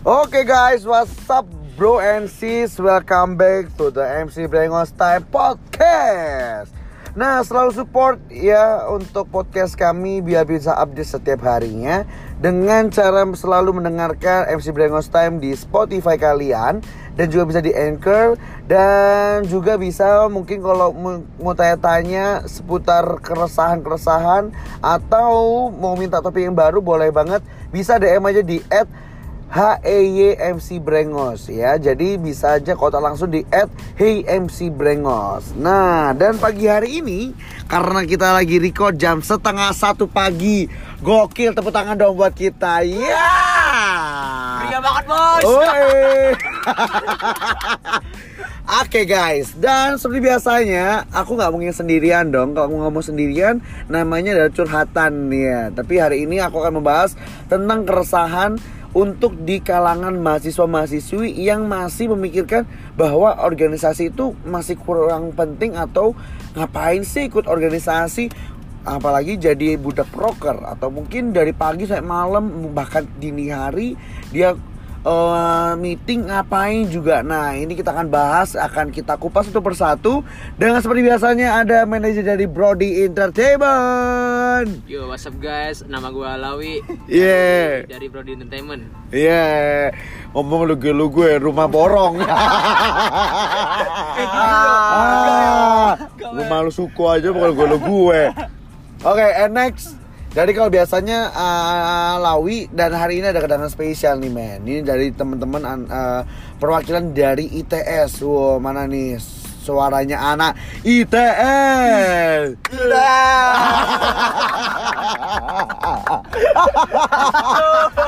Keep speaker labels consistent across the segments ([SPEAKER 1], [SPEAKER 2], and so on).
[SPEAKER 1] Oke guys, what's up bro and sis? Welcome back to the MC Brengos Time Podcast. Nah, selalu support ya untuk podcast kami biar bisa update setiap harinya dengan cara selalu mendengarkan MC Brengos Time di Spotify kalian dan juga bisa di Anchor dan juga bisa mungkin kalau mau tanya-tanya seputar keresahan-keresahan atau mau minta topik yang baru boleh banget bisa DM aja di HEYMC Brengos ya. Jadi bisa aja kota langsung di @HeyMC Brengos. Nah, dan pagi hari ini karena kita lagi record jam setengah satu pagi. Gokil tepuk tangan dong buat kita. Ya.
[SPEAKER 2] Pria banget bos.
[SPEAKER 1] Oke guys, dan seperti biasanya aku nggak mungkin sendirian dong. Kalau aku ngomong sendirian, namanya adalah curhatan ya. Tapi hari ini aku akan membahas tentang keresahan untuk di kalangan mahasiswa-mahasiswi yang masih memikirkan bahwa organisasi itu masih kurang penting atau ngapain sih ikut organisasi apalagi jadi budak proker atau mungkin dari pagi sampai malam bahkan dini hari dia uh, meeting ngapain juga. Nah, ini kita akan bahas, akan kita kupas satu persatu. Dengan seperti biasanya ada manajer dari Brody Entertainment.
[SPEAKER 2] Yo, what's up guys? Nama gue Alawi.
[SPEAKER 1] Yeah.
[SPEAKER 2] Dari, dari Brody Entertainment.
[SPEAKER 1] Iya, yeah. ngomong lu gue lu gue rumah borong. ah, rumah lu suku aja bukan gue lu gue. Oke, okay, and next jadi kalau biasanya uh, Lawi dan hari ini ada kedatangan spesial nih men. Ini dari teman-teman uh, perwakilan dari ITS. Wow, mana nih suaranya anak ITS.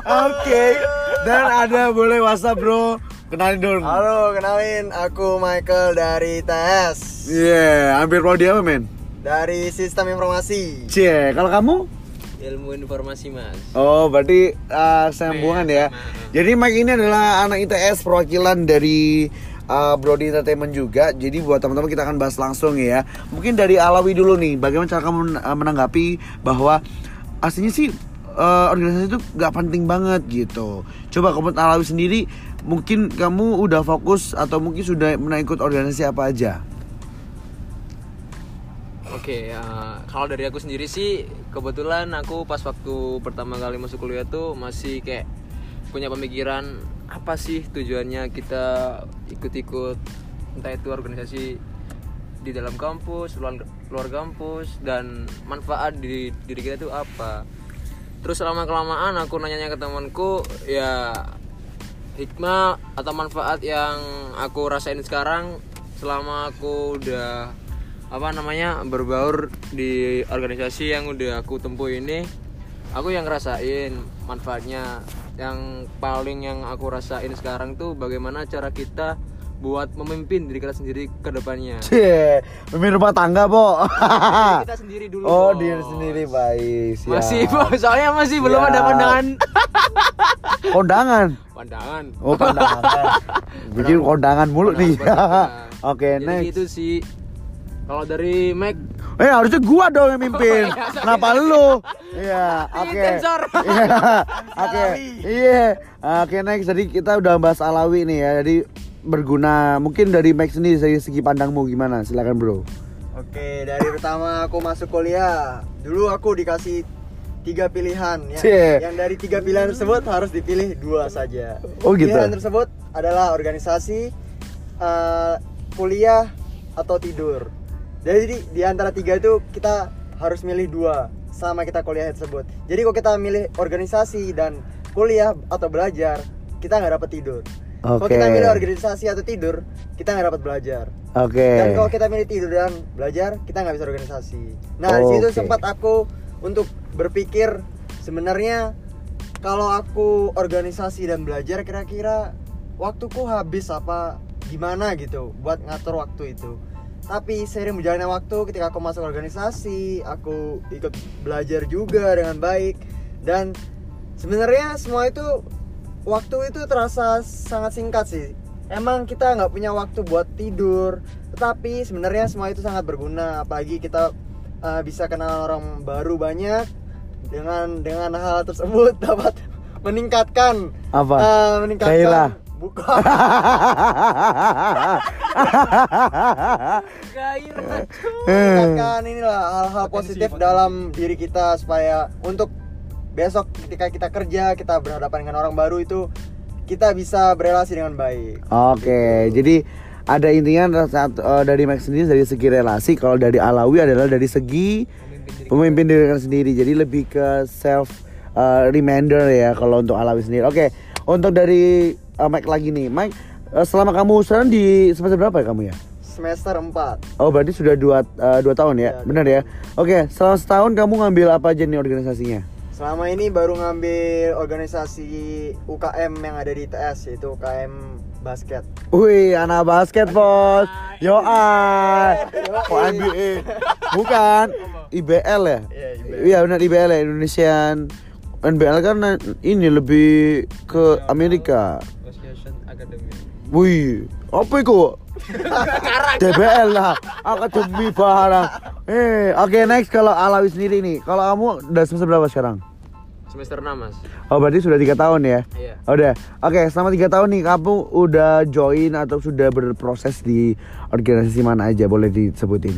[SPEAKER 1] Oke. Okay. Dan ada boleh WhatsApp bro. Kenalin dong.
[SPEAKER 3] Halo, kenalin aku Michael dari ITS.
[SPEAKER 1] Iya, yeah, hampir prodi apa men?
[SPEAKER 3] Dari sistem informasi.
[SPEAKER 1] Cie, kalau kamu?
[SPEAKER 2] Ilmu informasi mas.
[SPEAKER 1] Oh berarti uh, sambungan ya. jadi Mike ini adalah anak ITS perwakilan dari uh, Brody Entertainment juga. Jadi buat teman-teman kita akan bahas langsung ya. Mungkin dari Alawi dulu nih bagaimana cara kamu uh, menanggapi bahwa aslinya sih uh, organisasi itu gak penting banget gitu. Coba kamu Alawi sendiri mungkin kamu udah fokus atau mungkin sudah pernah ikut organisasi apa aja
[SPEAKER 2] Oke, okay, uh, kalau dari aku sendiri sih kebetulan aku pas waktu pertama kali masuk kuliah tuh masih kayak punya pemikiran apa sih tujuannya kita ikut-ikut entah itu organisasi di dalam kampus, luar, luar kampus dan manfaat di diri kita itu apa. Terus selama kelamaan aku nanyanya ke temanku ya hikmah atau manfaat yang aku rasain sekarang selama aku udah apa namanya berbaur di organisasi yang udah aku tempuh ini aku yang ngerasain manfaatnya yang paling yang aku rasain sekarang tuh bagaimana cara kita buat memimpin diri kita sendiri ke depannya.
[SPEAKER 1] Cie, memimpin rumah tangga, Bo.
[SPEAKER 2] kita sendiri dulu.
[SPEAKER 1] Oh, diri sendiri baik.
[SPEAKER 2] Siap. Masih, Bo. Soalnya masih Siap. belum ada pandangan.
[SPEAKER 1] kondangan.
[SPEAKER 2] Pandangan.
[SPEAKER 1] Oh, pandangan. Bikin kondangan mulu nih. Oke, okay, next.
[SPEAKER 2] itu sih kalau dari Mac
[SPEAKER 1] Eh harusnya gua dong yang mimpin. Oh, iya, Kenapa lu? Iya, oke. Iya. Oke. Iya. Oke, next jadi kita udah bahas Alawi nih ya. Jadi berguna mungkin dari Mac sendiri dari segi pandangmu gimana? Silakan, Bro.
[SPEAKER 3] Oke, dari pertama aku masuk kuliah, dulu aku dikasih tiga pilihan ya.
[SPEAKER 1] Cie.
[SPEAKER 3] Yang dari tiga pilihan tersebut harus dipilih dua saja.
[SPEAKER 1] Oh gitu.
[SPEAKER 3] Pilihan tersebut adalah organisasi, uh, kuliah atau tidur jadi di antara tiga itu kita harus milih dua sama kita kuliah tersebut jadi kalau kita milih organisasi dan kuliah atau belajar kita nggak dapat tidur okay. kalau kita milih organisasi atau tidur kita nggak dapat belajar
[SPEAKER 1] Oke. Okay.
[SPEAKER 3] Dan kalau kita milih tidur dan belajar, kita nggak bisa organisasi. Nah, di situ okay. sempat aku untuk berpikir sebenarnya kalau aku organisasi dan belajar kira-kira waktuku habis apa gimana gitu buat ngatur waktu itu tapi sering berjalannya waktu ketika aku masuk organisasi aku ikut belajar juga dengan baik dan sebenarnya semua itu waktu itu terasa sangat singkat sih emang kita nggak punya waktu buat tidur tetapi sebenarnya semua itu sangat berguna apalagi kita uh, bisa kenal orang baru banyak dengan dengan hal tersebut dapat meningkatkan
[SPEAKER 1] Apa?
[SPEAKER 3] eh, meningkatkan
[SPEAKER 1] Gairah.
[SPEAKER 3] Bukan
[SPEAKER 2] Gairah.
[SPEAKER 3] meningkatkan inilah hal-hal positif dalam diri kita supaya untuk besok ketika kita kerja kita berhadapan dengan orang baru itu kita bisa berelasi dengan baik
[SPEAKER 1] Oke, jadi ada intinya saat, eh, dari Max sendiri dari segi relasi, kalau dari Alawi adalah dari segi pemimpin diri kalian sendiri. Jadi lebih ke self eh, reminder ya kalau untuk Alawi sendiri. Oke, untuk dari eh, Mike lagi nih, Mike eh, selama kamu sekarang di semester berapa ya kamu ya?
[SPEAKER 3] semester 4
[SPEAKER 1] Oh berarti sudah dua, eh, dua tahun ya,
[SPEAKER 3] Ya,
[SPEAKER 1] benar ya? Oke, selama setahun kamu ngambil apa aja nih organisasinya?
[SPEAKER 3] selama ini baru ngambil organisasi UKM yang ada di ITS yaitu UKM basket
[SPEAKER 1] Wih, anak basket bos. Yo ah. Oh, NBA. Bukan. IBL ya?
[SPEAKER 3] Iya, IBL.
[SPEAKER 1] Iya benar IBL ya Indonesian. NBL kan ini lebih ke Amerika.
[SPEAKER 2] Association Academy.
[SPEAKER 1] Wih, apa itu? DBL lah, akademi barang. Eh, oke next kalau Alawi sendiri nih. Kalau kamu udah semester berapa sekarang?
[SPEAKER 2] Semester 6 mas.
[SPEAKER 1] Oh berarti sudah tiga tahun ya?
[SPEAKER 2] Iya.
[SPEAKER 1] Udah. Oke, selama tiga tahun nih kamu udah join atau sudah berproses di organisasi mana aja? Boleh disebutin?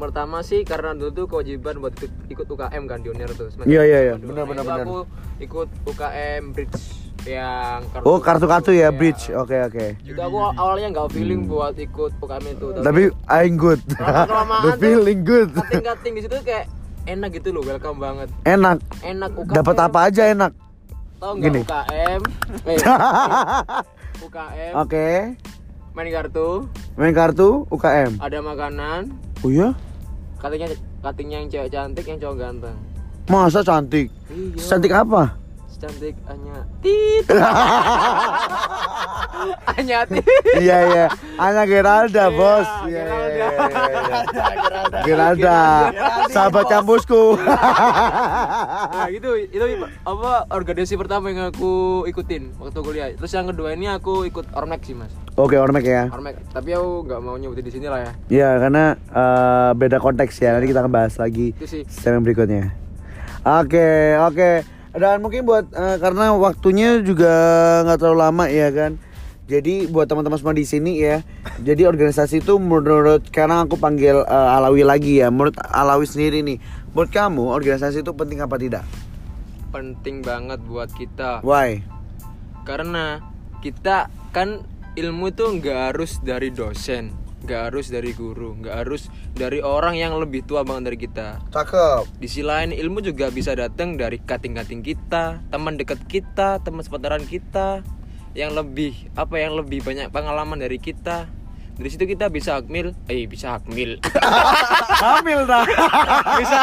[SPEAKER 2] Yang pertama sih karena dulu tuh kewajiban buat ikut, ikut UKM kan Dionir tuh.
[SPEAKER 1] Iya, iya, iya. Benar,
[SPEAKER 2] Nah,
[SPEAKER 1] benar, benar.
[SPEAKER 2] Aku ikut UKM Bridge yang
[SPEAKER 1] Oh kartu-kartu ya,
[SPEAKER 2] Iya.
[SPEAKER 1] bridge. Oke oke.
[SPEAKER 2] Itu aku awalnya nggak feeling buat ikut UKM itu.
[SPEAKER 1] Tapi I'm good. The feeling good.
[SPEAKER 2] kating-kating di situ kayak enak gitu loh, welcome banget.
[SPEAKER 1] Enak.
[SPEAKER 2] Enak UKM.
[SPEAKER 1] Dapat apa aja enak.
[SPEAKER 2] Tahu
[SPEAKER 1] Gini.
[SPEAKER 2] nggak UKM? Eh, UKM
[SPEAKER 1] Oke.
[SPEAKER 2] main kartu,
[SPEAKER 1] Main kartu UKM.
[SPEAKER 2] ada makanan,
[SPEAKER 1] Oh iya?
[SPEAKER 2] Katanya katingnya yang cewek cantik, yang cowok ganteng.
[SPEAKER 1] Masa cantik?
[SPEAKER 2] Iya.
[SPEAKER 1] Cantik apa?
[SPEAKER 2] Cantik hanya tit. hanya tit.
[SPEAKER 1] iya iya. Ana Geralda, Bos.
[SPEAKER 2] Iya,
[SPEAKER 1] Iya iya iya.
[SPEAKER 2] Geralda.
[SPEAKER 1] iya, iya. Sahabat kampusku.
[SPEAKER 2] Nah, itu itu apa organisasi pertama yang aku ikutin waktu kuliah. Terus yang kedua ini aku ikut Ormek sih, Mas.
[SPEAKER 1] Oke, Ormek ya.
[SPEAKER 2] Ormek. Tapi aku nggak mau nyebutin di sini lah ya.
[SPEAKER 1] Ya karena eh, beda konteks ya. Nanti kita akan bahas lagi segmen berikutnya. Oke oke. Dan mungkin buat eh, karena waktunya juga nggak terlalu lama ya kan. Jadi buat teman-teman semua di sini ya. Jadi organisasi itu menurut sekarang aku panggil eh, Alawi lagi ya. Menurut Alawi sendiri nih. Menurut kamu organisasi itu penting apa tidak?
[SPEAKER 2] Penting banget buat kita.
[SPEAKER 1] Why?
[SPEAKER 2] Karena kita kan ilmu itu nggak harus dari dosen, nggak harus dari guru, nggak harus dari orang yang lebih tua banget dari kita.
[SPEAKER 1] Cakep.
[SPEAKER 2] Di sisi lain ilmu juga bisa datang dari kating-kating kita, teman dekat kita, teman seputaran kita yang lebih apa yang lebih banyak pengalaman dari kita. Dari situ kita bisa hakmil, eh bisa hakmil.
[SPEAKER 1] Hamil dah.
[SPEAKER 2] bisa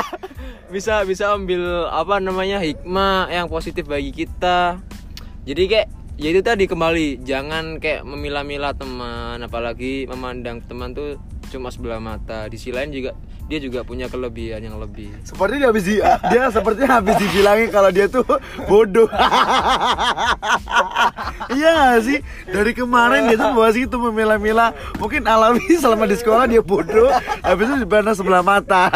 [SPEAKER 2] bisa bisa ambil apa namanya hikmah yang positif bagi kita. Jadi kayak ya itu tadi kembali jangan kayak memilah-milah teman apalagi memandang teman tuh cuma sebelah mata. Di sisi lain juga dia juga punya kelebihan yang lebih.
[SPEAKER 1] Seperti dia habis di, dia sepertinya habis dibilangin kalau dia tuh bodoh. iya gak sih? Dari kemarin dia tuh bahas itu memilah-milah. Mungkin alami selama di sekolah dia bodoh, habis itu dipandang sebelah mata.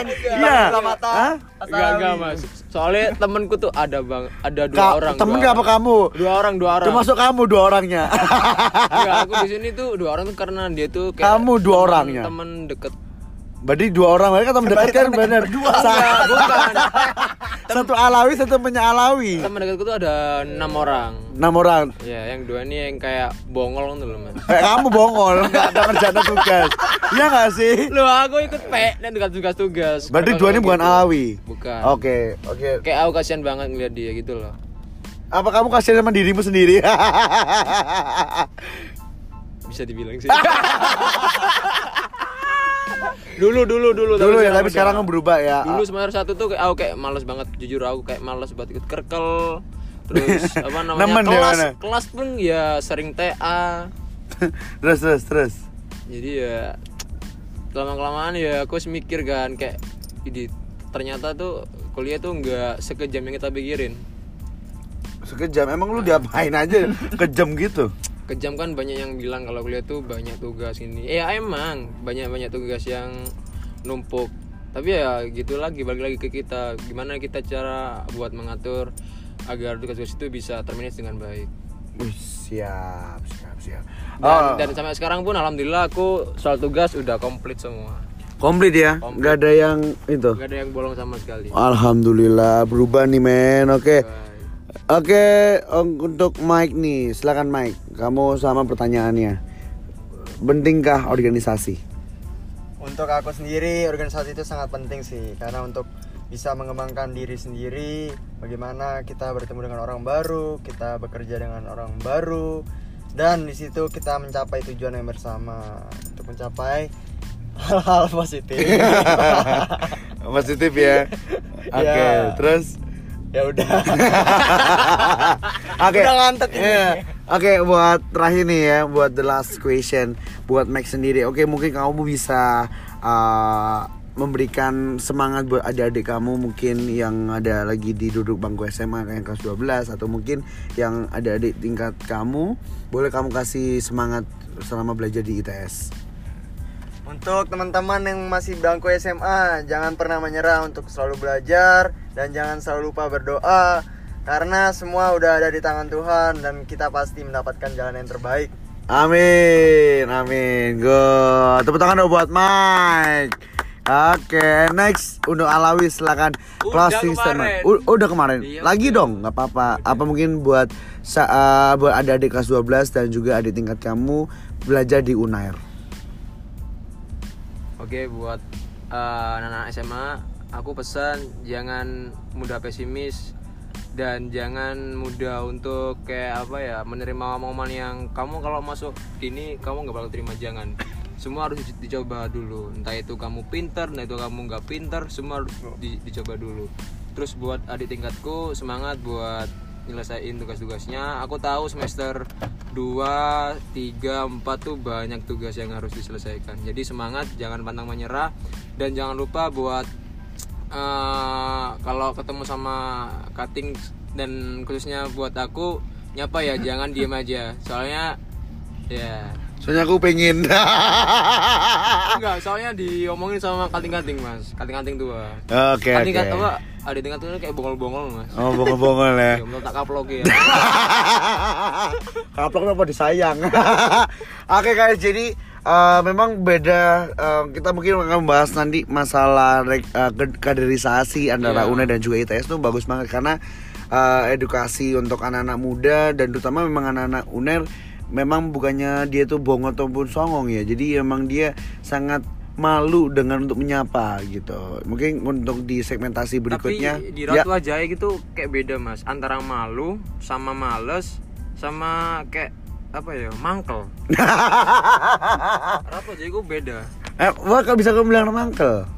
[SPEAKER 1] Iya.
[SPEAKER 3] sebelah mata.
[SPEAKER 2] Enggak enggak mas. Soalnya temenku tuh ada bang, ada dua
[SPEAKER 1] Ka-
[SPEAKER 2] orang.
[SPEAKER 1] temen gak apa kamu?
[SPEAKER 2] Dua orang, dua orang.
[SPEAKER 1] Termasuk kamu dua orangnya.
[SPEAKER 2] Enggak, aku di sini tuh dua orang tuh karena dia tuh kayak
[SPEAKER 1] Kamu dua
[SPEAKER 2] temen-
[SPEAKER 1] orangnya?
[SPEAKER 2] Temen deket.
[SPEAKER 1] Berarti dua orang mereka teman dekat kan benar. Dua.
[SPEAKER 2] Enggak, bukan.
[SPEAKER 1] Satu alawi, satu punya alawi.
[SPEAKER 2] Temen dekatku tuh ada enam orang.
[SPEAKER 1] Enam orang.
[SPEAKER 2] Ya, yang dua ini yang kayak bongol gitu loh mas.
[SPEAKER 1] Kayak kamu bongol, nggak ada kerjaan tugas. Iya nggak sih?
[SPEAKER 2] Lu aku ikut P dan tugas tugas-tugas.
[SPEAKER 1] Berarti dua ini bukan
[SPEAKER 2] gitu?
[SPEAKER 1] alawi.
[SPEAKER 2] Bukan.
[SPEAKER 1] Oke, oke.
[SPEAKER 2] Kayak aku kasihan banget ngeliat dia gitu loh.
[SPEAKER 1] Apa kamu kasihan sama dirimu sendiri?
[SPEAKER 2] Bisa dibilang sih. dulu dulu dulu
[SPEAKER 1] Dulu ya, tapi sekarang kamu berubah ya.
[SPEAKER 2] dulu semester satu tuh kayak aku kayak males banget jujur aku kayak males buat ikut kerkel terus apa namanya
[SPEAKER 1] Nemen
[SPEAKER 2] kelas
[SPEAKER 1] mana?
[SPEAKER 2] kelas pun ya sering TA
[SPEAKER 1] terus terus terus.
[SPEAKER 2] jadi ya lama kelamaan ya aku harus mikir kan kayak ini ternyata tuh kuliah tuh nggak sekejam yang kita pikirin
[SPEAKER 1] Sekejam. Emang lu diapain aja kejam gitu?
[SPEAKER 2] Kejam kan banyak yang bilang kalau kuliah tuh banyak tugas ini ya emang banyak banyak tugas yang numpuk tapi ya gitu lagi balik lagi ke kita gimana kita cara buat mengatur agar tugas-tugas itu bisa termanage dengan baik
[SPEAKER 1] Wih, siap, siap, siap.
[SPEAKER 2] dan,
[SPEAKER 1] Oh,
[SPEAKER 2] dan sampai sekarang pun alhamdulillah aku soal tugas udah komplit semua
[SPEAKER 1] komplit ya,
[SPEAKER 2] komplit.
[SPEAKER 1] nggak ada yang itu.
[SPEAKER 2] nggak ada yang bolong sama sekali
[SPEAKER 1] Alhamdulillah berubah nih men. Oke,
[SPEAKER 2] Baik.
[SPEAKER 1] oke om- untuk Mike nih, silakan Mike. Kamu sama pertanyaannya. Pentingkah organisasi?
[SPEAKER 3] Untuk aku sendiri organisasi itu sangat penting sih karena untuk bisa mengembangkan diri sendiri, bagaimana kita bertemu dengan orang baru, kita bekerja dengan orang baru dan di situ kita mencapai tujuan yang bersama untuk mencapai hal-hal positif.
[SPEAKER 1] Positif ya. Oke,
[SPEAKER 3] Ya.
[SPEAKER 1] terus
[SPEAKER 3] ya udah.
[SPEAKER 1] Oke.
[SPEAKER 3] Udah ngantuk ini.
[SPEAKER 1] Iya. Oke, buat terakhir nih ya, buat the last question buat Max sendiri. Oke, mungkin kamu bisa uh, memberikan semangat buat adik-adik kamu mungkin yang ada lagi di duduk bangku SMA yang kelas 12 atau mungkin yang ada adik tingkat kamu, boleh kamu kasih semangat selama belajar di ITS.
[SPEAKER 3] Untuk teman-teman yang masih bangku SMA, jangan pernah menyerah untuk selalu belajar dan jangan selalu lupa berdoa karena semua udah ada di tangan Tuhan dan kita pasti mendapatkan jalan yang terbaik.
[SPEAKER 1] Amin, amin. Good. Tepuk tangan dong buat Mike. Oke, next untuk Alawi silakan
[SPEAKER 2] Udah
[SPEAKER 1] closing statement. Udah kemarin.
[SPEAKER 2] Iya,
[SPEAKER 1] Lagi
[SPEAKER 2] udah.
[SPEAKER 1] dong, nggak apa-apa. Apa mungkin buat uh, buat adik-adik kelas 12 dan juga adik tingkat kamu belajar di Unair.
[SPEAKER 2] Oke buat eh, anak-anak SMA, aku pesan jangan mudah pesimis dan jangan mudah untuk kayak apa ya menerima omongan yang kamu kalau masuk ini kamu nggak bakal terima jangan. Semua harus di- dicoba dulu. Entah itu kamu pinter, entah itu kamu nggak pinter, semua harus di- dicoba dulu. Terus buat adik tingkatku semangat buat nyelesain tugas-tugasnya. Aku tahu semester 2, 3, 4 tuh banyak tugas yang harus diselesaikan. Jadi semangat, jangan pantang menyerah dan jangan lupa buat eh, kalau ketemu sama cutting dan khususnya buat aku nyapa ya jangan diem aja. Soalnya ya
[SPEAKER 1] Soalnya aku pengen.
[SPEAKER 2] enggak, soalnya diomongin sama kating-kating, Mas. Kating-kating tua.
[SPEAKER 1] Oke,
[SPEAKER 2] Kating
[SPEAKER 1] oke.
[SPEAKER 2] apa? Ada tingkat tuh kayak bongol-bongol, Mas.
[SPEAKER 1] Oh, bongol-bongol ya.
[SPEAKER 2] Ya, menurut tak kaplok ya.
[SPEAKER 1] Kaplok kenapa disayang? Oke guys, jadi eh, memang beda eh, kita mungkin akan membahas nanti masalah ke- kaderisasi antara
[SPEAKER 2] Iya.
[SPEAKER 1] UNER dan juga ITS itu bagus banget karena eh, edukasi untuk anak-anak muda dan terutama memang anak-anak UNER memang bukannya dia tuh bongol ataupun songong ya. Jadi memang dia sangat malu dengan untuk menyapa gitu. Mungkin untuk di segmentasi berikutnya
[SPEAKER 2] Tapi di
[SPEAKER 1] ya.
[SPEAKER 2] Ratu Jaya gitu kayak beda, Mas. Antara malu sama males sama kayak apa ya? Mangkel. Ratu Jaya itu beda.
[SPEAKER 1] Eh, wah kalau bisa kamu bilang mangkel.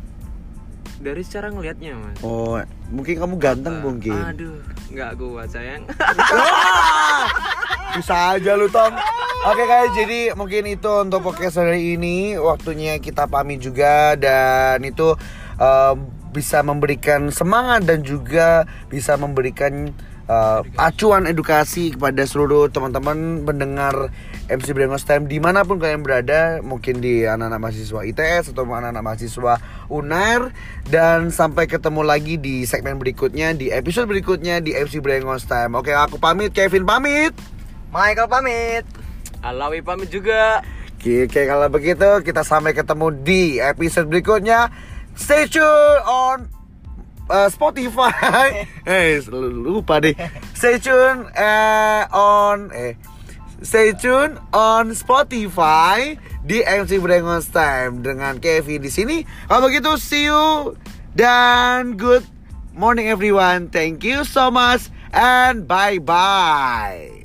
[SPEAKER 2] Dari cara ngelihatnya, Mas.
[SPEAKER 1] Oh, mungkin kamu ganteng mungkin.
[SPEAKER 2] Aduh, nggak kuat sayang.
[SPEAKER 1] Bisa aja lu Tom. Oke guys, jadi mungkin itu untuk podcast hari ini. Waktunya kita pamit juga dan itu eh, bisa memberikan semangat dan juga bisa memberikan eh, acuan edukasi kepada seluruh teman-teman pendengar MC Brengos Time di mana pun kalian berada, mungkin di anak-anak mahasiswa ITS atau anak-anak mahasiswa UNAIR dan sampai ketemu lagi di segmen berikutnya, di episode berikutnya di MC Brengos Time. Oke, aku pamit, Kevin pamit.
[SPEAKER 3] Michael pamit.
[SPEAKER 2] Alawi pamit juga.
[SPEAKER 1] Oke, kalau begitu kita sampai ketemu di episode berikutnya. Stay tune on uh, Spotify. eh, lupa deh. Stay tune eh, on eh Stay tune on Spotify di MC Brengos Time dengan Kevin di sini. Kalau begitu, see you dan good morning everyone. Thank you so much and bye bye.